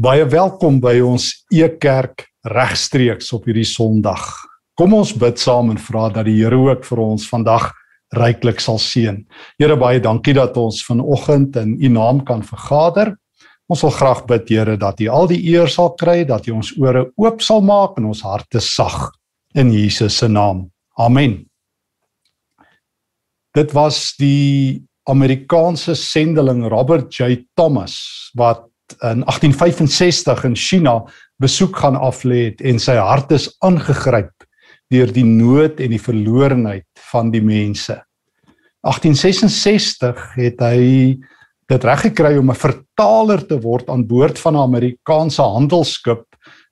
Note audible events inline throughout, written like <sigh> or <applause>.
Baie welkom by ons Ekerk regstreeks op hierdie Sondag. Kom ons bid saam en vra dat die Here ook vir ons vandag ryklik sal seën. Here baie dankie dat ons vanoggend in U naam kan vergader. Ons wil graag bid Here dat U al die eer sal kry, dat U ons ore oop sal maak en ons harte sag in Jesus se naam. Amen. Dit was die Amerikaanse sendeling Robert J Thomas wat in 1865 in China besoek gaan aflê het en sy hart is aangegryp deur die nood en die verlorenheid van die mense. 1866 het hy dit reg gekry om 'n vertaler te word aan boord van 'n Amerikaanse handelsskip,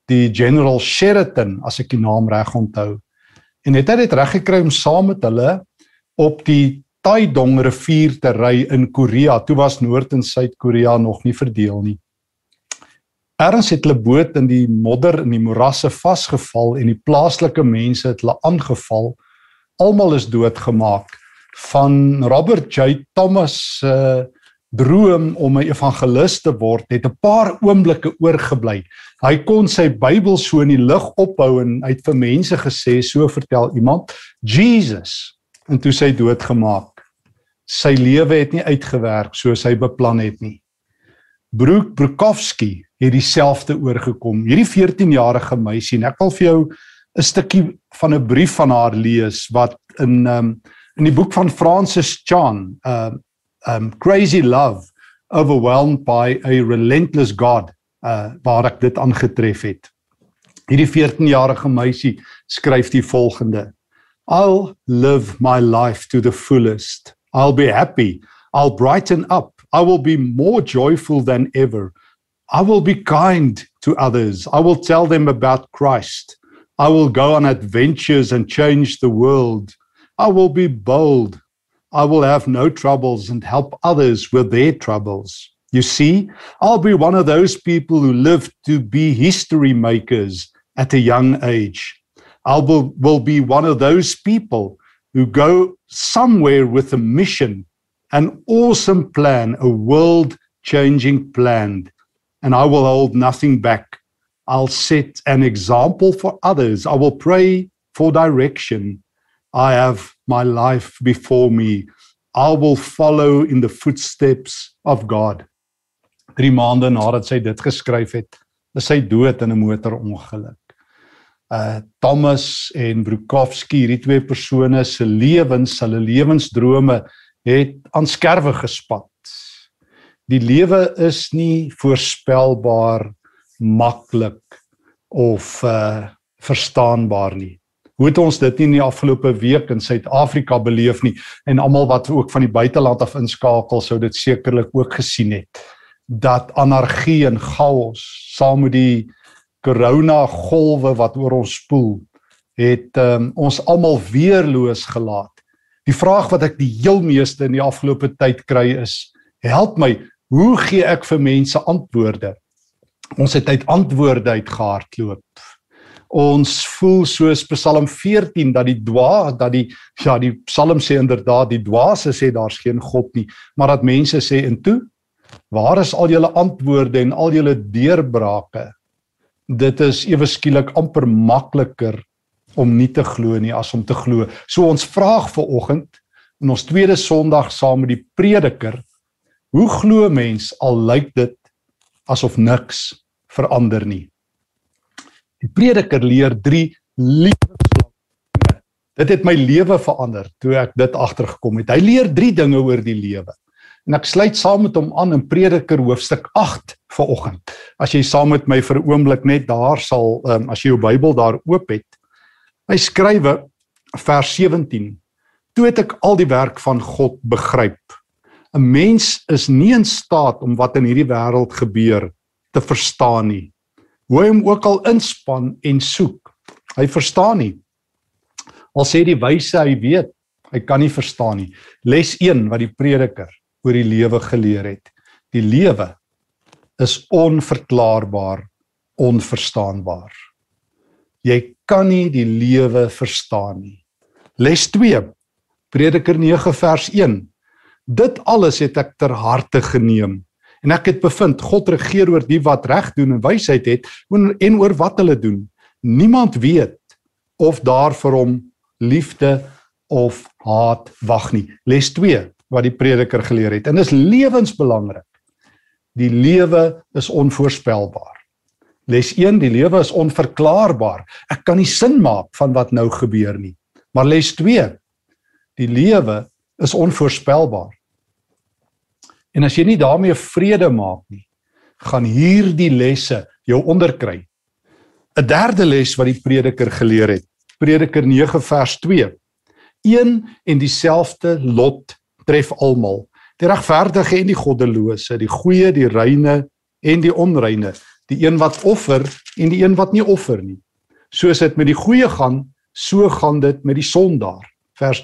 die General Sheraton, as ek die naam reg onthou. En het hy dit reg gekry om saam met hulle op die Taidong rivier te ry in Korea. Toe was Noord en Suid-Korea nog nie verdeel nie. Erns het hulle boot in die modder in die morasse vasgeval en die plaaslike mense het hulle aangeval. Almal is doodgemaak. Van Robert J Thomas se uh, droom om 'n evangelis te word het 'n paar oomblikke oorgebly. Hy kon sy Bybel so in die lug ophou en hy het vir mense gesê, so vertel iemand, Jesus en toe sy doodgemaak. Sy lewe het nie uitgewerk soos hy beplan het nie. Broek Brukowski het dieselfde oorgekom. Hierdie 14-jarige meisie en ek wil vir jou 'n stukkie van 'n brief van haar lees wat in um in die boek van Francis Chan, um um Crazy Love Overwhelmed by a Relentless God, uh waar ek dit aangetref het. Hierdie 14-jarige meisie skryf die volgende: I'll live my life to the fullest. I'll be happy. I'll brighten up. I will be more joyful than ever. I will be kind to others. I will tell them about Christ. I will go on adventures and change the world. I will be bold. I will have no troubles and help others with their troubles. You see, I'll be one of those people who live to be history makers at a young age. I will, will be one of those people who go somewhere with a mission an awesome plan, a world changing plan. And I will hold nothing back. I'll set an example for others. I will pray for direction. I have my life before me. I will follow in the footsteps of God. 3 maande nadat sy dit geskryf het, is sy dood in 'n motorongeluk. Uh Thomas en Brukowski, hierdie twee persone se lewens, hulle lewensdrome het aan skerwe gespat. Die lewe is nie voorspelbaar maklik of uh verstaanbaar nie. Hoe het ons dit nie in die afgelope week in Suid-Afrika beleef nie en almal wat ook van die buiteland af inskakel sou dit sekerlik ook gesien het dat anargie en chaos saam met die corona golwe wat oor ons spoel het um, ons almal weerloos gelaat Die vraag wat ek die heel meeste in die afgelope tyd kry is: Help my, hoe gee ek vir mense antwoorde? Ons het uit antwoorde uit gehardloop. Ons voel soos Psalm 14 dat die dwa dat die ja die Psalm sê inderdaad die dwaase sê daar's geen God nie, maar dat mense sê en toe waar is al julle antwoorde en al julle deurbrake? Dit is ewe skielik amper makliker om nie te glo nie as om te glo. So ons vraag vir oggend in ons tweede Sondag saam met die prediker, hoe glo mens al lyk dit asof niks verander nie? Die prediker leer 3 lewenslange. Dit het my lewe verander toe ek dit agtergekom het. Hy leer 3 dinge oor die lewe. En ek sluit saam met hom aan in Prediker hoofstuk 8 vir oggend. As jy saam met my vir 'n oomblik net daar sal um, as jy jou Bybel daar oop het, Hy skrywe vers 17. Toe het ek al die werk van God begryp. 'n Mens is nie in staat om wat in hierdie wêreld gebeur te verstaan nie. Hoe hy hom ook al inspann en soek, hy verstaan nie. Al sê die wyse hy weet, hy kan nie verstaan nie. Les 1 wat die prediker oor die lewe geleer het. Die lewe is onverklaarbaar, onverstaanbaar. Jy kan nie die lewe verstaan nie. Les 2. Prediker 9 vers 1. Dit alles het ek ter harte geneem En ek het bevind God regeer oor die wat reg doen en wysheid het en oor wat hulle doen. Niemand weet of daar vir hom liefde of haat wag nie. Les 2 wat die prediker geleer het en is lewensbelangrik. Die lewe is onvoorspelbaar. Les 1, die lewe is onverklaarbaar. Ek kan nie sin maak van wat nou gebeur nie. Maar les 2, die lewe is onvoorspelbaar. En as jy nie daarmee vrede maak nie, gaan hierdie lesse jou onderkry. 'n Derde les wat die prediker geleer het. Prediker 9 vers 2. Een en dieselfde lot tref almal. Die regverdige en die goddelose, die goeie, die reine en die onreine, die een wat offer en die een wat nie offer nie. Soos dit met die goeie gaan, so gaan dit met die sondaar. Vers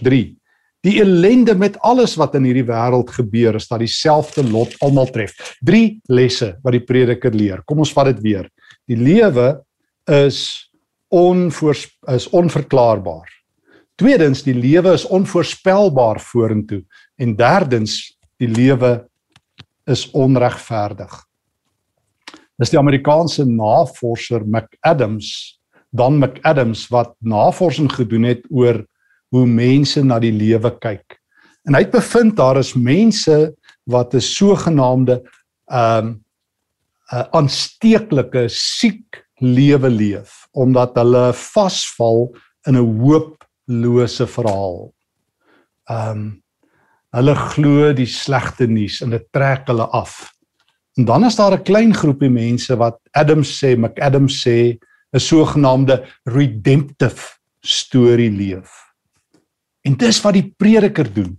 Die ellende met alles wat in hierdie wêreld gebeur is dat dieselfde lot almal tref. 3 lesse wat die prediker leer. Kom ons vat dit weer. Die lewe is onvoors is onverklaarbaar. Tweedens, die lewe is onvoorspelbaar vorentoe en derdens, die lewe is onregverdig. Dis die Amerikaanse navorser McAdams, Don McAdams wat navorsing gedoen het oor hoe mense na die lewe kyk. En hy het bevind daar is mense wat 'n sogenaamde ehm um, 'n aansteeklike siek lewe leef omdat hulle vasval in 'n hooplose verhaal. Ehm um, hulle glo die slegte nuus en dit trek hulle af. En dan is daar 'n klein groepie mense wat Adams sê, McAdams sê 'n sogenaamde redemptive storie leef. En dis wat die prediker doen.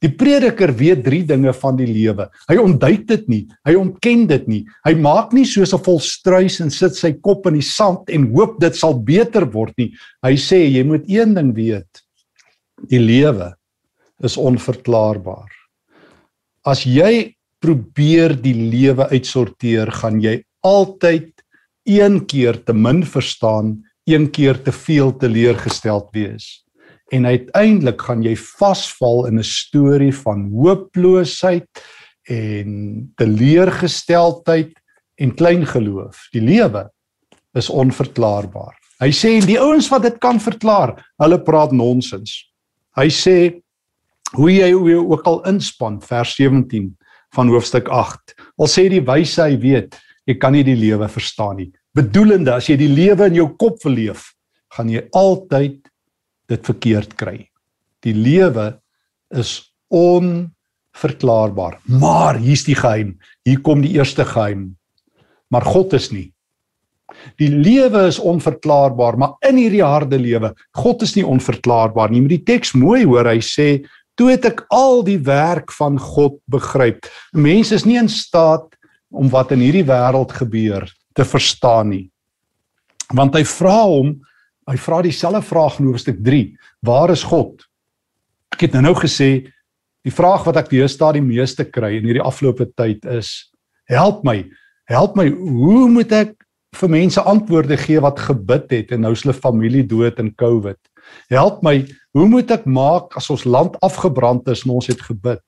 Die prediker weet drie dinge van die lewe. Hy ontduik dit nie, hy ontken dit nie. Hy maak nie soos 'n volstruis en sit sy kop in die sand en hoop dit sal beter word nie. Hy sê jy moet een ding weet. Die lewe is onverklaarbaar. As jy probeer die lewe uitsorteer, gaan jy altyd een keer te min verstaan, een keer te veel teleurgesteld wees en uiteindelik gaan jy vasval in 'n storie van hooploosheid en teleurgesteldheid en klein geloof. Die lewe is onverklaarbaar. Hy sê die ouens wat dit kan verklaar, hulle praat nonsens. Hy sê hoe jy ook al inspann vers 17 van hoofstuk 8. Al sê die wyse hy weet, jy kan nie die lewe verstaan nie. Bedoelende as jy die lewe in jou kop verleef, gaan jy altyd dit verkeerd kry. Die lewe is onverklaarbaar. Maar hier's die geheim. Hier kom die eerste geheim. Maar God is nie. Die lewe is onverklaarbaar, maar in hierdie harde lewe, God is nie onverklaarbaar nie. Met die teks mooi hoor, hy sê, "Toe het ek al die werk van God begryp." Mense is nie in staat om wat in hierdie wêreld gebeur te verstaan nie. Want hy vra hom Hy vra dieselfde vraag in hoofstuk 3. Waar is God? Ek het nou nou gesê die vraag wat ek die meeste kry in hierdie afgelope tyd is: Help my. Help my, hoe moet ek vir mense antwoorde gee wat gebid het en nou hulle familie dood in COVID? Help my, hoe moet ek maak as ons land afgebrand is en ons het gebid?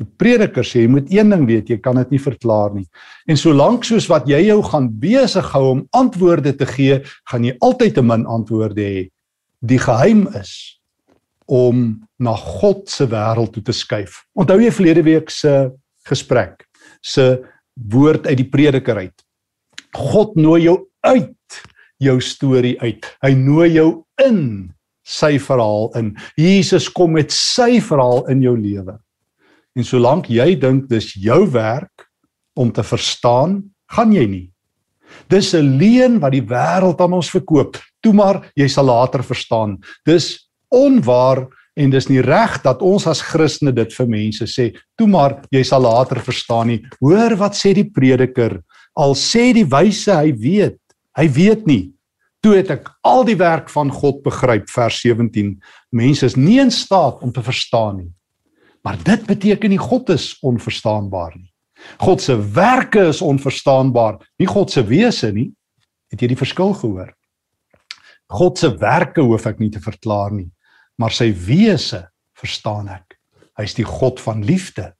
Die prediker sê jy moet een ding weet, jy kan dit nie verklaar nie. En solank soos wat jy jou gaan besig hou om antwoorde te gee, gaan jy altyd te min antwoorde hê. Die geheim is om na God se wêreld toe te skuif. Onthou jy verlede week se gesprek se woord uit die prediker uit. God nooi jou uit jou storie uit. Hy nooi jou in sy verhaal in. Jesus kom met sy verhaal in jou lewe. En solank jy dink dis jou werk om te verstaan, gaan jy nie. Dis 'n leuen wat die wêreld aan ons verkoop. Toe maar, jy sal later verstaan. Dis onwaar en dis nie reg dat ons as Christene dit vir mense sê. Toe maar, jy sal later verstaan nie. Hoor wat sê die prediker? Al sê die wyse hy weet, hy weet nie. Toe het ek al die werk van God begryp vers 17. Mense is nie in staat om te verstaan nie. Maar dit beteken nie God is onverstaanbaar nie. God se werke is onverstaanbaar, nie God se wese nie. Het jy die verskil gehoor? God se werke hoef ek nie te verklaar nie, maar sy wese verstaan ek. Hy's die God van liefde.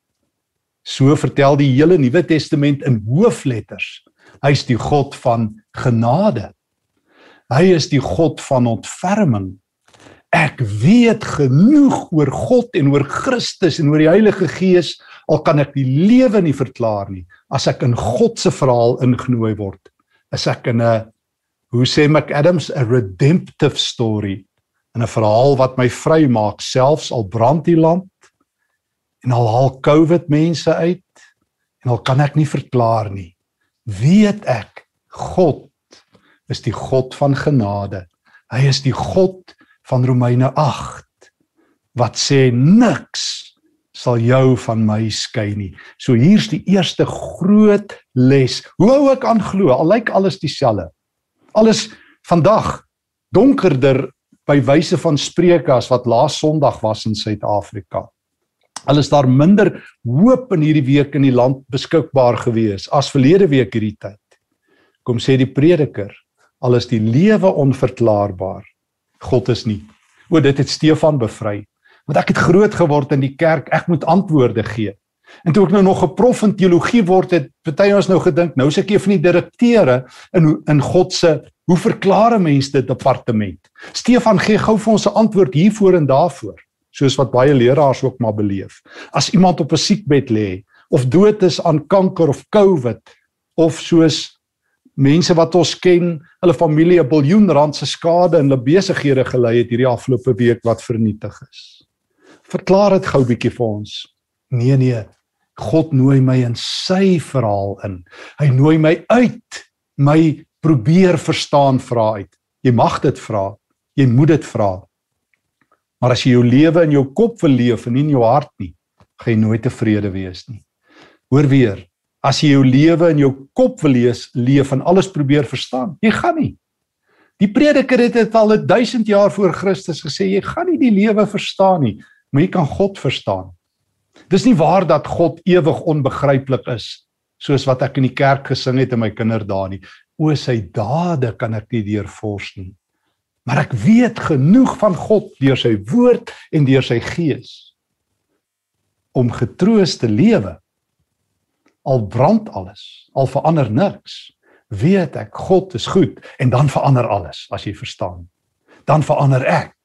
So vertel die hele Nuwe Testament in hoofletters. Hy's die God van genade. Hy is die God van ontferming. Ek weet genoeg oor God en oor Christus en oor die Heilige Gees al kan ek die lewe nie verklaar nie as ek in God se verhaal ingenooi word. Is ek in 'n hoe sê McAdams 'n redemptive story in 'n verhaal wat my vry maak selfs al brand die land en al haal COVID mense uit en al kan ek nie verklaar nie. Weet ek God is die God van genade. Hy is die God van Romeine 8 wat sê niks sal jou van my skei nie. So hier's die eerste groot les. Hoe hou ek aan glo? Al lyk alles dieselfde. Alles vandag donkerder by wyse van Spreuke as wat laas Sondag was in Suid-Afrika. Alles daar minder hoop in hierdie week in die land beskikbaar gewees as verlede week hierdie tyd. Kom sê die prediker, alles die lewe onverklaarbaar. God is nie. O dit het Stefan bevry want ek het groot geword in die kerk, ek moet antwoorde gee. En toe ek nou nog 'n prof in teologie word het, party ons nou gedink, nou is ek een van die direkteure in in God se hoe verklaar mense dit departement. Stefan gee gou vir ons 'n antwoord hiervoor en daarvoor, soos wat baie leraars ook maar beleef. As iemand op 'n siekbed lê of dood is aan kanker of COVID of soos mense wat ons ken, hulle familie 'n biljoen rand se skade in hulle besighede gelei het hierdie afgelope week wat vernietig is. Verklaar dit gou bietjie vir ons. Nee nee. God nooi my in sy verhaal in. Hy nooi my uit. My probeer verstaan vra uit. Jy mag dit vra. Jy moet dit vra. Maar as jy jou lewe in jou kop wil leef en nie in jou hart nie, gaan jy nooit tevrede wees nie. Hoor weer. As jy jou lewe in jou kop wil lees, leef en alles probeer verstaan, jy gaan nie. Die prediker het dit al 1000 jaar voor Christus gesê, jy gaan nie die lewe verstaan nie maar jy kan God verstaan. Dis nie waar dat God ewig onbegryplik is soos wat ek in die kerk gesing het in my kinderdae nie. O sy dade kan ek nie deurvors nie. Maar ek weet genoeg van God deur sy woord en deur sy gees om getroos te lewe. Al brand alles, al verander niks, weet ek God is goed en dan verander alles as jy verstaan. Dan verander ek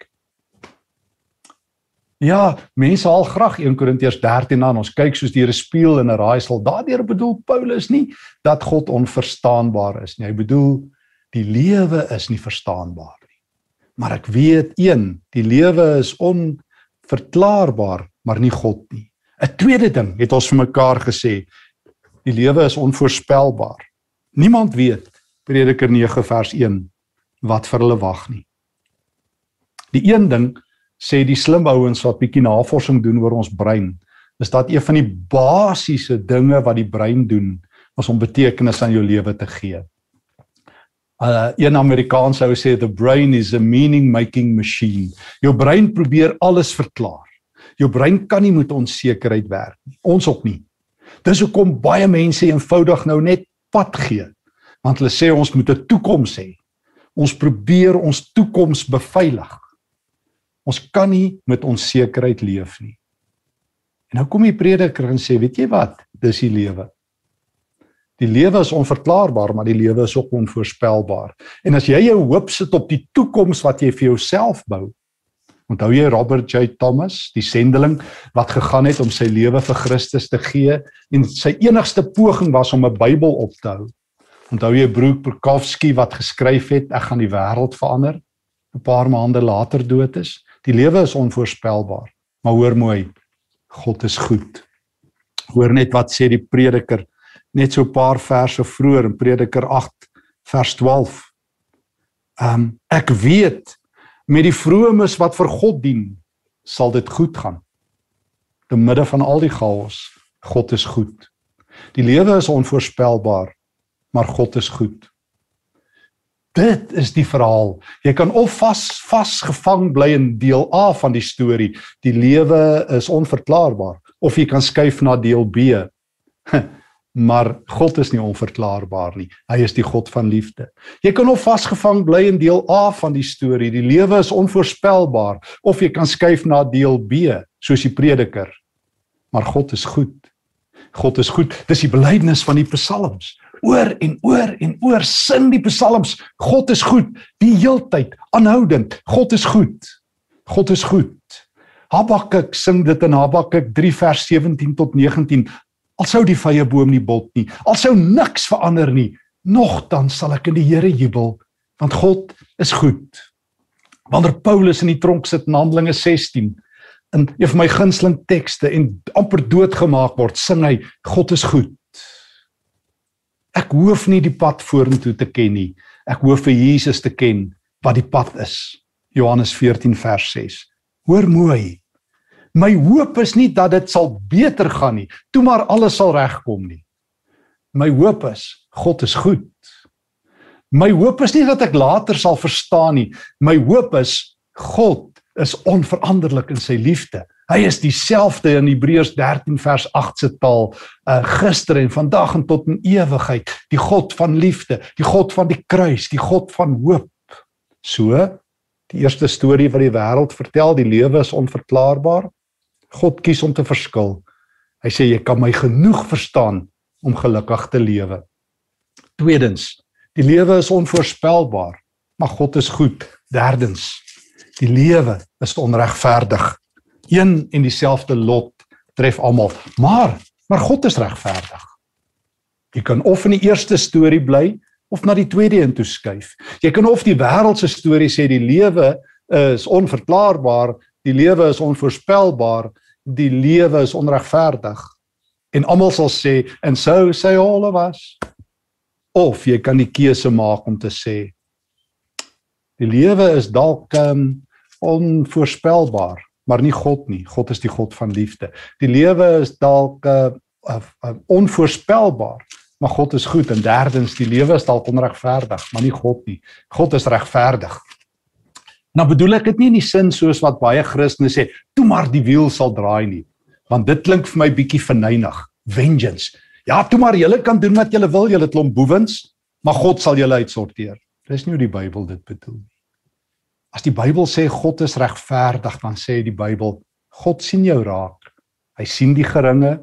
Ja, mense haal graag 1 Korintiërs 13 aan. Ons kyk soos deur 'n spieël in 'n raaisel. Daardeur bedoel Paulus nie dat God onverstaanbaar is nie. Hy bedoel die lewe is nie verstaanbaar nie. Maar ek weet een, die lewe is onverklaarbaar, maar nie God nie. 'n Tweede ding het ons vir mekaar gesê, die lewe is onvoorspelbaar. Niemand weet Prediker 9 vers 1 wat vir hulle wag nie. Die een ding sê die slim ouens wat bietjie navorsing doen oor ons brein, is dat een van die basiese dinge wat die brein doen, is om betekenis aan jou lewe te gee. Uh een Amerikaans sou sê the brain is a meaning making machine. Jou brein probeer alles verklaar. Jou brein kan nie met onsekerheid werk nie. Ons ook nie. Dis hoekom baie mense eenvoudig nou net pad gee. Want hulle sê ons moet 'n toekoms hê. Ons probeer ons toekoms beveilig. Ons kan nie met onsekerheid leef nie. En nou kom die prediker en sê, weet jy wat? Dis die lewe. Die lewe is onverklaarbaar, maar die lewe is ook onvoorspelbaar. En as jy jou hoop sit op die toekoms wat jy vir jouself bou, onthou jy Robert J Thomas, die sendeling wat gegaan het om sy lewe vir Christus te gee en sy enigste poging was om 'n Bybel op te hou. Onthou jy Broek Prokofsky wat geskryf het ek gaan die wêreld verander? 'n paar maande later dood is. Die lewe is onvoorspelbaar. Maar hoor mooi, God is goed. Hoor net wat sê die prediker net so 'n paar verse vroeër in Prediker 8 vers 12. Ehm um, ek weet met die vromes wat vir God dien, sal dit goed gaan. Te midde van al die chaos, God is goed. Die lewe is onvoorspelbaar, maar God is goed. Dit is die verhaal. Jy kan of vas vasgevang bly in deel A van die storie. Die lewe is onverklaarbaar of jy kan skuif na deel B. <laughs> Maar God is nie onverklaarbaar nie. Hy is die God van liefde. Jy kan of vasgevang bly in deel A van die storie. Die lewe is onvoorspelbaar of jy kan skuif na deel B, soos die prediker. Maar God is goed. God is goed. Dis die belydenis van die psalms. Oor en oor en oor sing die psalms. God is goed die heeltyd, aanhoudend. God is goed. God is goed. Habakuk sing dit in Habakuk 3 vers 17 tot 19. Al sou die vye boom nie bot nie, al sou niks verander nie, nogtans sal ek in die Here jubel, want God is goed. Wanneer Paulus in die tronk sit in Handelinge 16 in een van my gunsteling tekste en amper doodgemaak word, sing hy God is goed. Ek hoef nie die pad vorentoe te ken nie. Ek hoef vir Jesus te ken wat die pad is. Johannes 14 vers 6. Hoor mooi. My hoop is nie dat dit sal beter gaan nie, toe maar alles sal regkom nie. My hoop is God is goed. My hoop is nie dat ek later sal verstaan nie. My hoop is God is onveranderlik in sy liefde. Hy is dieselfde in Hebreërs 13 vers 8 se taal, uh, gister en vandag en tot in ewigheid, die God van liefde, die God van die kruis, die God van hoop. So, die eerste storie wat die wêreld vertel, die lewe is onverklaarbaar. God kies om te verskil. Hy sê jy kan my genoeg verstaan om gelukkig te lewe. Tweedens, die lewe is onvoorspelbaar, maar God is goed. Derdens, die lewe is onregverdig. Een en dieselfde lot tref almal, maar maar God is regverdig. Jy kan of in die eerste storie bly of na die tweede een toe skuif. Jy kan of die wêreldse storie sê die lewe is onverklaarbaar, die lewe is onvoorspelbaar, die lewe is onregverdig. En almal sal sê en so sê all of us. Of jy kan die keuse maak om te sê die lewe is dalk um, onvoorspelbaar, maar nie God nie. God is die God van liefde. Die lewe is dalk uh, uh, uh, onvoorspelbaar, maar God is goed en derdens die lewe is dalk onregverdig, maar nie God nie. God is regverdig. Nou bedoel ek dit nie in die sin soos wat baie Christene sê, toe maar die wiel sal draai nie, want dit klink vir my bietjie verneig. Vengeance. Ja, toe maar julle kan doen wat julle wil, julle klomp boewens, maar God sal julle uitsorteer. Dis nie hoe die Bybel dit bedoel nie. As die Bybel sê God is regverdig, dan sê die Bybel God sien jou raak. Hy sien die geringe.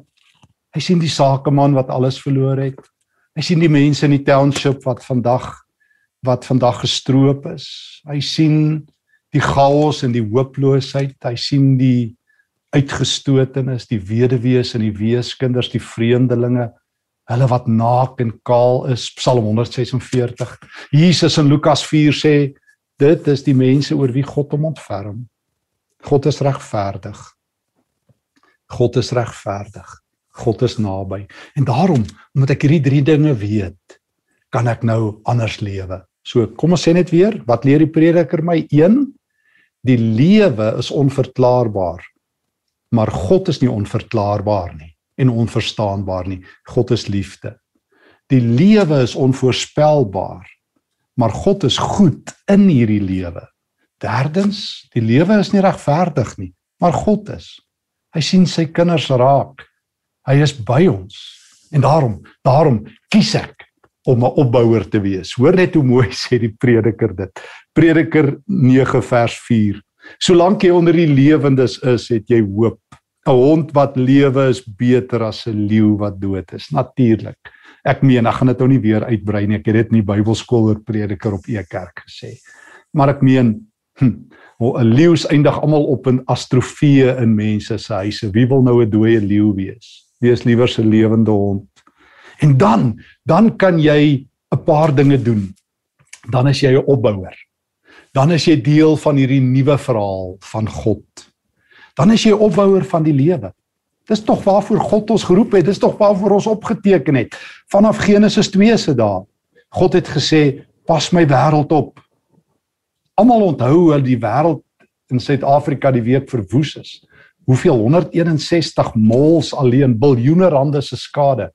Hy sien die sakeman wat alles verloor het. Hy sien die mense in die township wat vandag wat vandag gestroop is. Hy sien die chaos en die hooploosheid. Hy sien die uitgestotenes, die weduwees en die weeskinders, die vreemdelinge, hulle wat naak en kaal is. Psalm 146. Jesus in Lukas 4 sê Dit is die mense oor wie God hom ontferm. God is regverdig. God is regverdig. God is naby. En daarom, omdat ek hierdie drie dinge weet, kan ek nou anders lewe. So, kom ons sê net weer, wat leer die prediker my? 1 Die lewe is onverklaarbaar. Maar God is nie onverklaarbaar nie en onverstaanbaar nie. God is liefde. Die lewe is onvoorspelbaar maar God is goed in hierdie lewe. Derdens, die lewe is nie regverdig nie, maar God is. Hy sien sy kinders raak. Hy is by ons. En daarom, daarom kies ek om 'n opbouer te wees. Hoor net hoe mooi <laughs> sê die prediker dit. Prediker 9 vers 4. Solank jy onder die lewendes is, het jy hoop. 'n Hond wat lewe is beter as 'n leeu wat dood is. Natuurlik. Ek meen, ek gaan dit nou nie weer uitbrei nie. Ek het dit in die Bybelskool oor prediker op Ekerk gesê. Maar ek meen, hm, 'n leeu eindig almal op 'n astrofee in mense se huise. Wie wil nou 'n dooie leeu wees? Wees liewer 'n lewende hond. En dan, dan kan jy 'n paar dinge doen. Dan is jy 'n opbouer. Dan is jy deel van hierdie nuwe verhaal van God. Dan is jy 'n opbouer van die lewe. Dis tog waarvoor God ons geroep het. Dis tog waarvoor ons opgeteken het. Vanaf Genesis 2 se dae. God het gesê, "Pas my wêreld op." Almal onthou hoe die wêreld in Suid-Afrika die week verwoes is. Hoeveel 161 mols alleen biljoene rande se skade.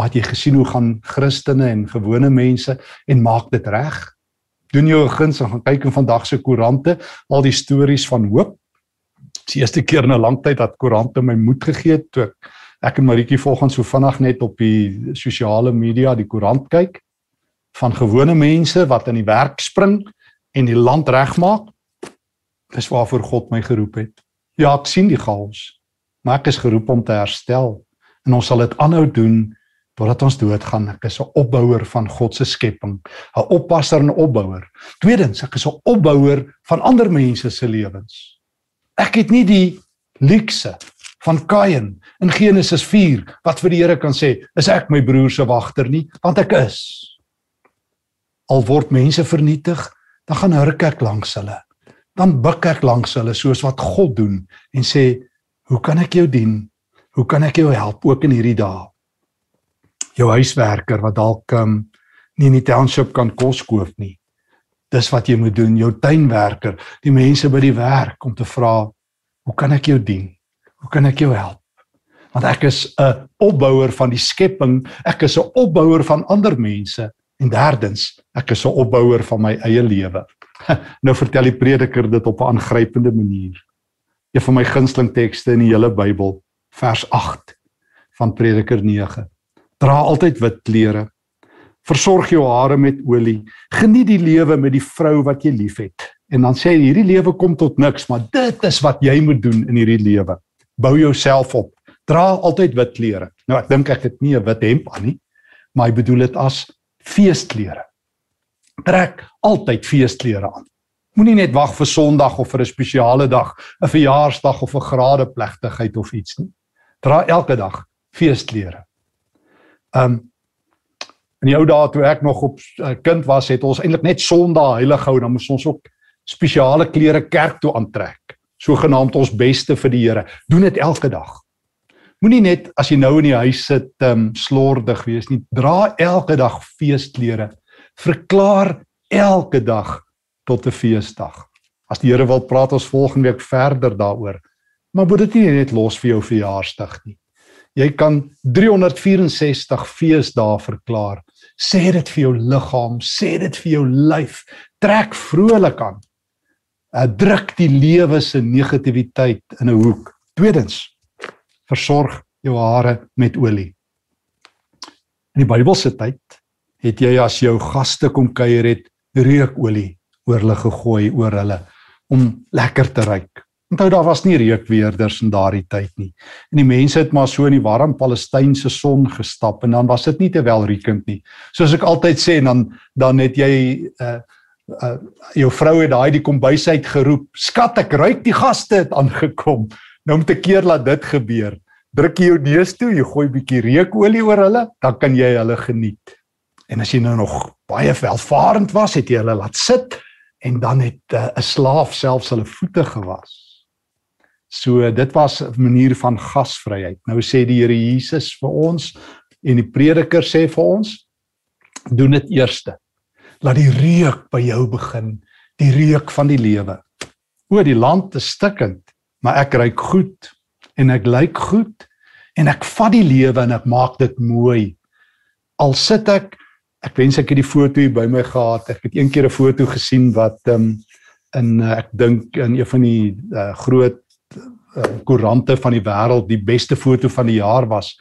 Maar het jy gesien hoe gaan Christene en gewone mense en maak dit reg? Doen jy 'n guns en gaan kyk in vandag se koerante al die stories van hoop Dis die eerste keer in 'n lang tyd dat koerante my moed gegee het toe ek, ek en Maritjie volgens so vinnig net op die sosiale media die koerant kyk van gewone mense wat in die werk spring en die land regmaak. Dis waarvoor God my geroep het. Ja, ek sien die chaos, maar ek is geroep om te herstel. en ons sal dit aanhou doen totdat ons doodgaan. Ek is 'n opbouer van God se skepping, 'n oppasser en opbouer. Tweedens, ek is 'n opbouer van ander mense se lewens. Ek het nie die luukse van Kain in Genesis 4 wat vir die Here kan sê, is ek my broer se wagter nie, want ek is. Al word mense vernietig, dan gaan hurk ek langs hulle. Dan buig ek langs hulle soos wat God doen en sê, "Hoe kan ek jou dien? Hoe kan ek jou help ook in hierdie dae?" Jou huiswerker wat dalk um, nie in die township kan kos koop nie. Dis wat jy moet doen, jou tuinwerker, die mense by die werk om te vra, "Hoe kan ek jou dien? Hoe kan ek jou help?" Want ek is 'n opbouer van die skepping, ek is 'n opbouer van ander mense en derdens, ek is 'n opbouer van my eie lewe. <laughs> nou vertel die prediker dit op 'n aangrypende manier. Een van my gunsteling tekste in die hele Bybel, vers 8 van Prediker 9. Dra altyd wit klere. Versorg jou hare met olie. Geniet die lewe met die vrou wat jy liefhet. En dan sê hy hierdie lewe kom tot niks, maar dit is wat jy moet doen in hierdie lewe. Bou jouself op. Dra altyd wit klere. Nou ek dink ek het nie 'n wit hemp aan nie, maar hy bedoel dit as feesklere. Trek altyd feesklere aan. Moenie net wag vir Sondag of vir 'n spesiale dag, 'n verjaarsdag of 'n gradeplegtigheid of iets nie. Dra elke dag feesklere. Um in die ou dae toe ek nog op uh, kind was, het ons eintlik net Sondag heilig gehou, dan moes ons ook spesiale klere kerk toe aantrek. Sogenaamd ons beste vir die Here. Doen dit elke dag. Moenie net as jy nou in die huis sit, um slordig wees nie. Dra elke dag feesklere. Verklaar elke dag tot 'n feesdag. As die Here wil, praat ons volgende week verder daaroor. Maar moet dit nie net los vir jou verjaarsdag nie. Jy kan 364 feesdae verklaar. Sê dit vir jou liggaam, sê dit vir jou lyf. Trek vrolik aan. Uh, druk die lewe se negativiteit in 'n hoek. Tweedens, versorg jou hare met olie. In die Bybelse tyd het jy as jou gaste kom kuier het reukolie oor hulle gegooi oor hulle om lekker te ruik. Onthou daar was nie reukweerders in daardie tyd nie. En die mense het maar so in die warm Palestynse son gestap en dan was dit nie te welriekend nie. Soos ek altyd sê en dan dan het jy uh uh jou vrou het daai die kombuis uit geroep. Skat, ek ruik die gaste het aangekom. Nou om te keer laat dit gebeur. Druk jy jou neus toe, jy gooi 'n bietjie reukolie oor hulle, dan kan jy hulle geniet. En as jy nou nog baie welvarend was, het jy hulle laat sit en dan het uh, 'n uh, slaaf selfs hulle voete gewas. So dit was 'n manier van gasvryheid. Nou sê die Here Jesus vir ons en die prediker sê vir ons doen dit eerste. Laat die reuk by jou begin, die reuk van die lewe. O, die land is stikkend, maar ek ruik goed en ek lyk goed en ek vat die lewe en ek maak dit mooi. Al sit ek ek wens ek het die foto hier by my gehad. Ek het een keer 'n foto gesien wat ehm um, in uh, ek dink in een van die uh, groot koerante van die wêreld die beste foto van die jaar was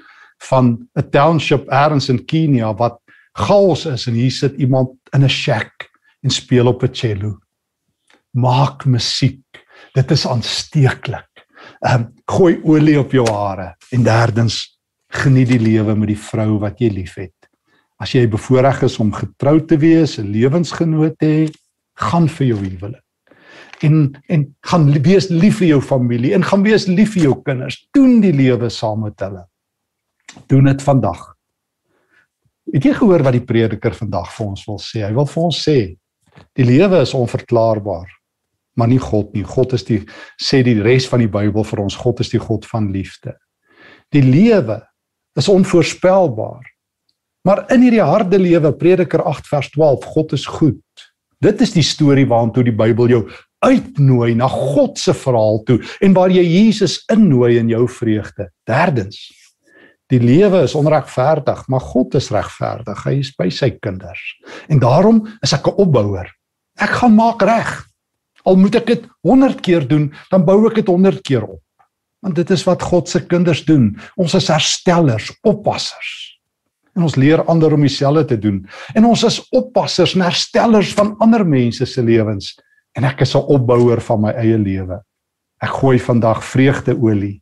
van 'n township elders in Kenia wat chaos is en hier sit iemand in 'n shack en speel op 'n cello. Maak musiek. Dit is aansteeklik. Ehm um, gooi olie op jou hare en derdens geniet die lewe met die vrou wat jy liefhet. As jy bevoorreg is om getroud te wees, 'n lewensgenoot te hê, gaan vir jou huwelik en en gaan wees lief vir jou familie en gaan wees lief vir jou kinders. Doen die lewe saam met hulle. Doen dit vandag. Het jy gehoor wat die prediker vandag vir ons wil sê? Hy wil vir ons sê die lewe is onverklaarbaar, maar nie God nie. God is die sê die res van die Bybel vir ons, God is die God van liefde. Die lewe is onvoorspelbaar. Maar in hierdie harde lewe, Prediker 8 vers 12, God is goed. Dit is die storie waartoe die Bybel jou uitnooi na God se verhaal toe en waar jy Jesus innooi in jou vreugde. Derdens, die lewe is onregverdig, maar God is regverdig. Hy is by sy kinders. En daarom is ek 'n opbouer. Ek gaan maak reg. Al moet ek dit 100 keer doen, dan bou ek dit 100 keer op. Want dit is wat God se kinders doen. Ons is herstellers, oppassers. En ons leer ander om dieselfde te doen. En ons is oppassers en herstellers van ander mense se lewens en ek is 'n opbouer van my eie lewe. Ek gooi vandag vreugdeolie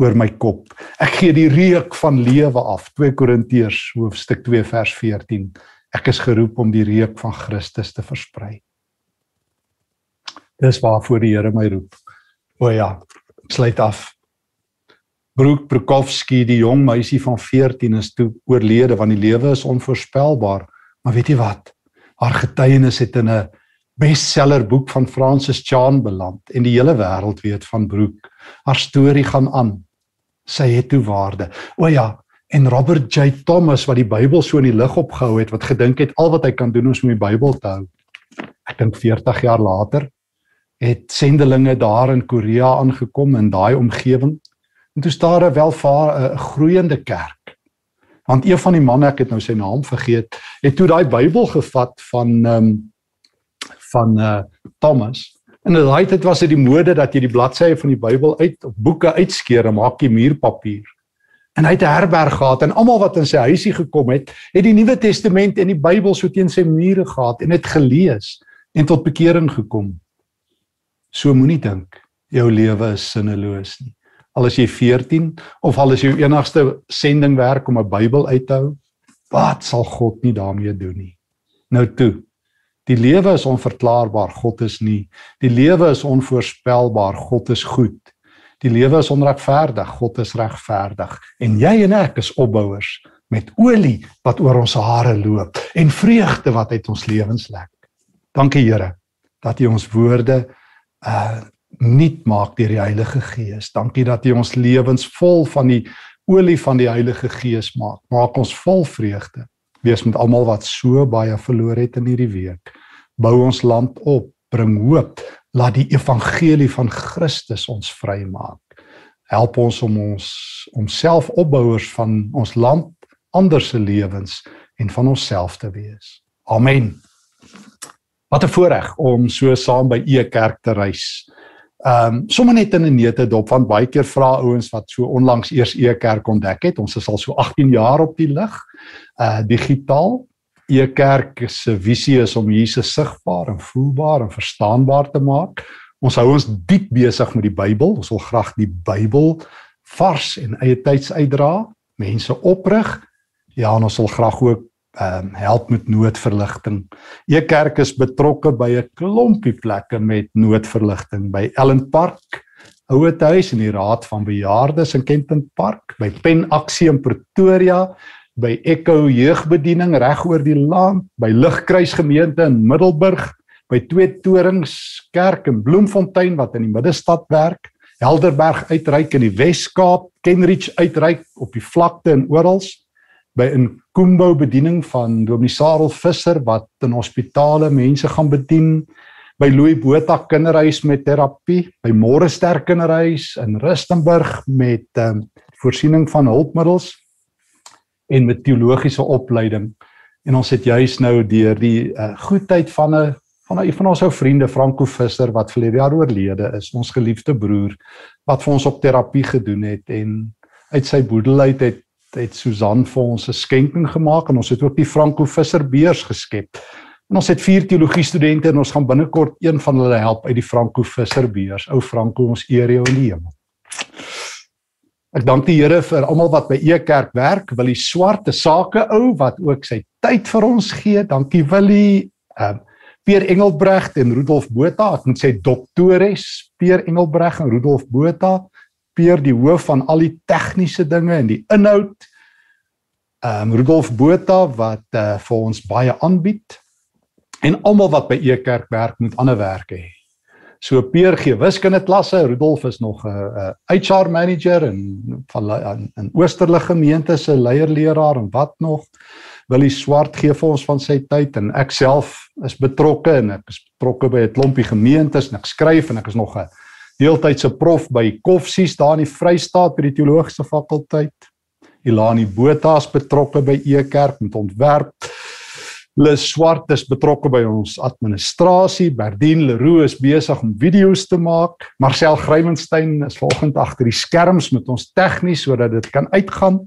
oor my kop. Ek gee die reuk van lewe af. 2 Korintiërs hoofstuk 2 vers 14. Ek is geroep om die reuk van Christus te versprei. Dis waarvoor die Here my roep. O ja, sluit af. Broek Prokofsky, die jong meisie van 14 is toe oorlede want die lewe is onvoorspelbaar. Maar weet jy wat? Haar getuienis het in 'n bestseller boek van Francis Chan beland en die hele wêreld weet van Broek. Haar storie gaan aan. Sy het toe waarde. O ja, en Robert J Thomas wat die Bybel so in die lig opgehou het, wat gedink het al wat hy kan doen is om die Bybel te hou. Ek dink 40 jaar later het sendelinge daar in Korea aangekom in daai omgewing. En toe staar 'n welvaar 'n groeiende kerk. Want een van die manne, ek het nou sy naam vergeet, het toe daai Bybel gevat van ehm um, van uh Thomas. En in daai tyd was dit die mode dat jy die bladsye van die Bybel uit op boeke uitskeer en maak jy muurpapier. En hy het 'n herberg gehad en almal wat in sy huisie gekom het, het die Nuwe Testament en die Bybel so teen sy mure gehad en het gelees en tot bekering gekom. So moenie dink jou lewe is sinneloos nie. Al is jy 14 of al is jou enigste sending werk om 'n Bybel uit te hou, wat sal God nie daarmee doen nie. Nou toe. Die lewe is onverklaarbaar, God is nie. Die lewe is onvoorspelbaar, God is goed. Die lewe is onregverdig, God is regverdig. En jy en ek is opbouers met olie wat oor ons hare loop en vreugde wat uit ons lewens lek. Dankie Here dat U ons woorde uh nuut maak deur die Heilige Gees. Dankie dat U ons lewens vol van die olie van die Heilige Gees maak. Maak ons vol vreugde. Wees met almal wat so baie verloor het in hierdie week. Bou ons land op, bring hoop. Laat die evangelie van Christus ons vrymaak. Help ons om ons omself opbouers van ons land, ander se lewens en van onsself te wees. Amen. Wat 'n voorreg om so saam by u kerk te reis. Ehm um, sommer net in 'n neete dop want baie keer vra ouens wat so onlangs eers e kerk ontdek het. Ons is al so 18 jaar op die lig. Uh digitaal. E kerk se visie is om Jesus sigbaar en voelbaar en verstaanbaar te maak. Ons hou ons diep besig met die Bybel. Ons wil graag die Bybel vars en eie tyds uitdra, mense oprig. Ja, ons wil graag ook ehm um, help met noodverligting. E kerk is betrokke by 'n klompie plekke met noodverligting by Ellen Park, Ouetehuis en die Raad van Bejaardes in Kenton Park, by Pen Aksie in Pretoria, by Echo Jeugbediening reg oor die land, by Ligkruis Gemeente in Middelburg, by Twee Torings Kerk in Bloemfontein wat in die middestad werk, Helderberg uitreik in die Wes-Kaap, Kenridge uitreik op die vlakte en oral by 'n Kumbo bediening van Dominee Sarel Visser wat in hospitale mense gaan bedien by Louis Botha kinderhuis met terapie by Morester kinderhuis in Rustenburg met um, voorsiening van hulpmiddels en met teologiese opleiding. En ons het juis nou deur die uh, goedheid van 'n van 'n van ons ou vriende Franco Visser wat verlede jaar oorlede is ons geliefde broer wat vir ons op terapie gedoen het en uit sy boedel uit het het Susan vir ons 'n skenking gemaak en ons het ook die Franco Visser beurs geskep. En ons het vier teologie studente en ons gaan binnekort een van hulle help uit die Franco Visser beurs. Ou Franco, ons eer jou in die hemel. Ek dank die Here vir almal wat by E Kerk werk, wil die swarte sake ou wat ook sy tyd vir ons gee. Dankie Willie, ehm uh, Pier Engelbregt en Rudolf Botha. Ek moet sê doktores Pier Engelbregt en Rudolf Botha Peer die hoof van al die tegniese dinge en die inhoud. Ehm um, Rudolf Botha wat uh, vir ons baie aanbied. En almal wat by Ekerk werk moet ander werke hê. So Peer gee wiskunde klasse, Rudolf is nog 'n uh, uh, HR manager en van in, in Oosterlige gemeente se leierleraar en wat nog. Willie Swart gee vir ons van sy tyd en ek self is betrokke en ek is betrokke by 'n klompie gemeentes en ek skryf en ek is nog 'n deeltydse prof by Koffsies daar in die Vrystaat by die teologiese fakulteit. Ilani Botha is betrokke by Ekerk met ontwerp. Les Swart is betrokke by ons administrasie. Berdien Leroux is besig om video's te maak. Marcel Grywenstein is volgend agter die skerms met ons tegnies sodat dit kan uitgaan.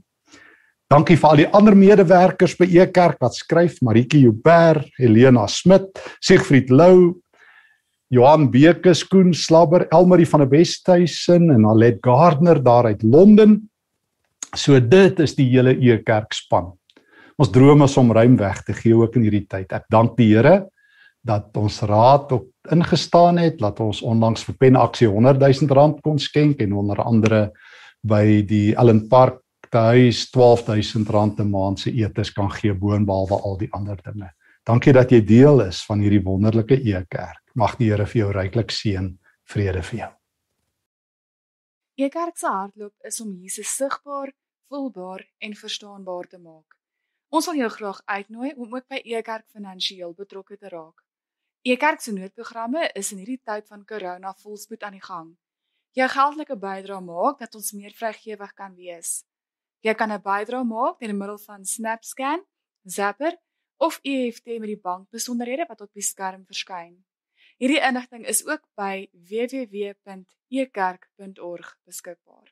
Dankie vir al die ander medewerkers by Ekerk wat skryf, Maritjie Joubert, Helena Smit, Siegfried Lou, Johan Beke, Koen Slabber, Elmarie van der Westhuizen en Alet Gardner daar uit Londen. So dit is die hele E-kerk span. Ons droom is om ruim weg te gee ook in hierdie tyd. Ek dank die Here dat ons raad op ingestaan het, dat ons onlangs vir Pen Aksie 100 000 rand kon skenk en onder andere by die Ellen Park te huis 12 000 rand 'n maand se etes kan gee boonbehalwe al die ander dinge. Dankie dat jy deel is van hierdie wonderlike E-kerk. Mag die Here vir jou ryklik seën. Vrede vir jou. E-kerk se hardloop is om Jesus sigbaar, voelbaar en verstaanbaar te maak. Ons wil jou graag uitnooi om ook by E-kerk finansiëel betrokke te raak. E-kerk se noodprogramme is in hierdie tyd van corona volspoed aan die gang. Jou geldelike bydrae maak dat ons meer vrygewig kan wees. Jy kan 'n bydrae maak deur middel van SnapScan, Zapper of EFT met die bankbesonderhede wat op die skerm verskyn. Hierdie inligting is ook by www.ekerk.org beskikbaar.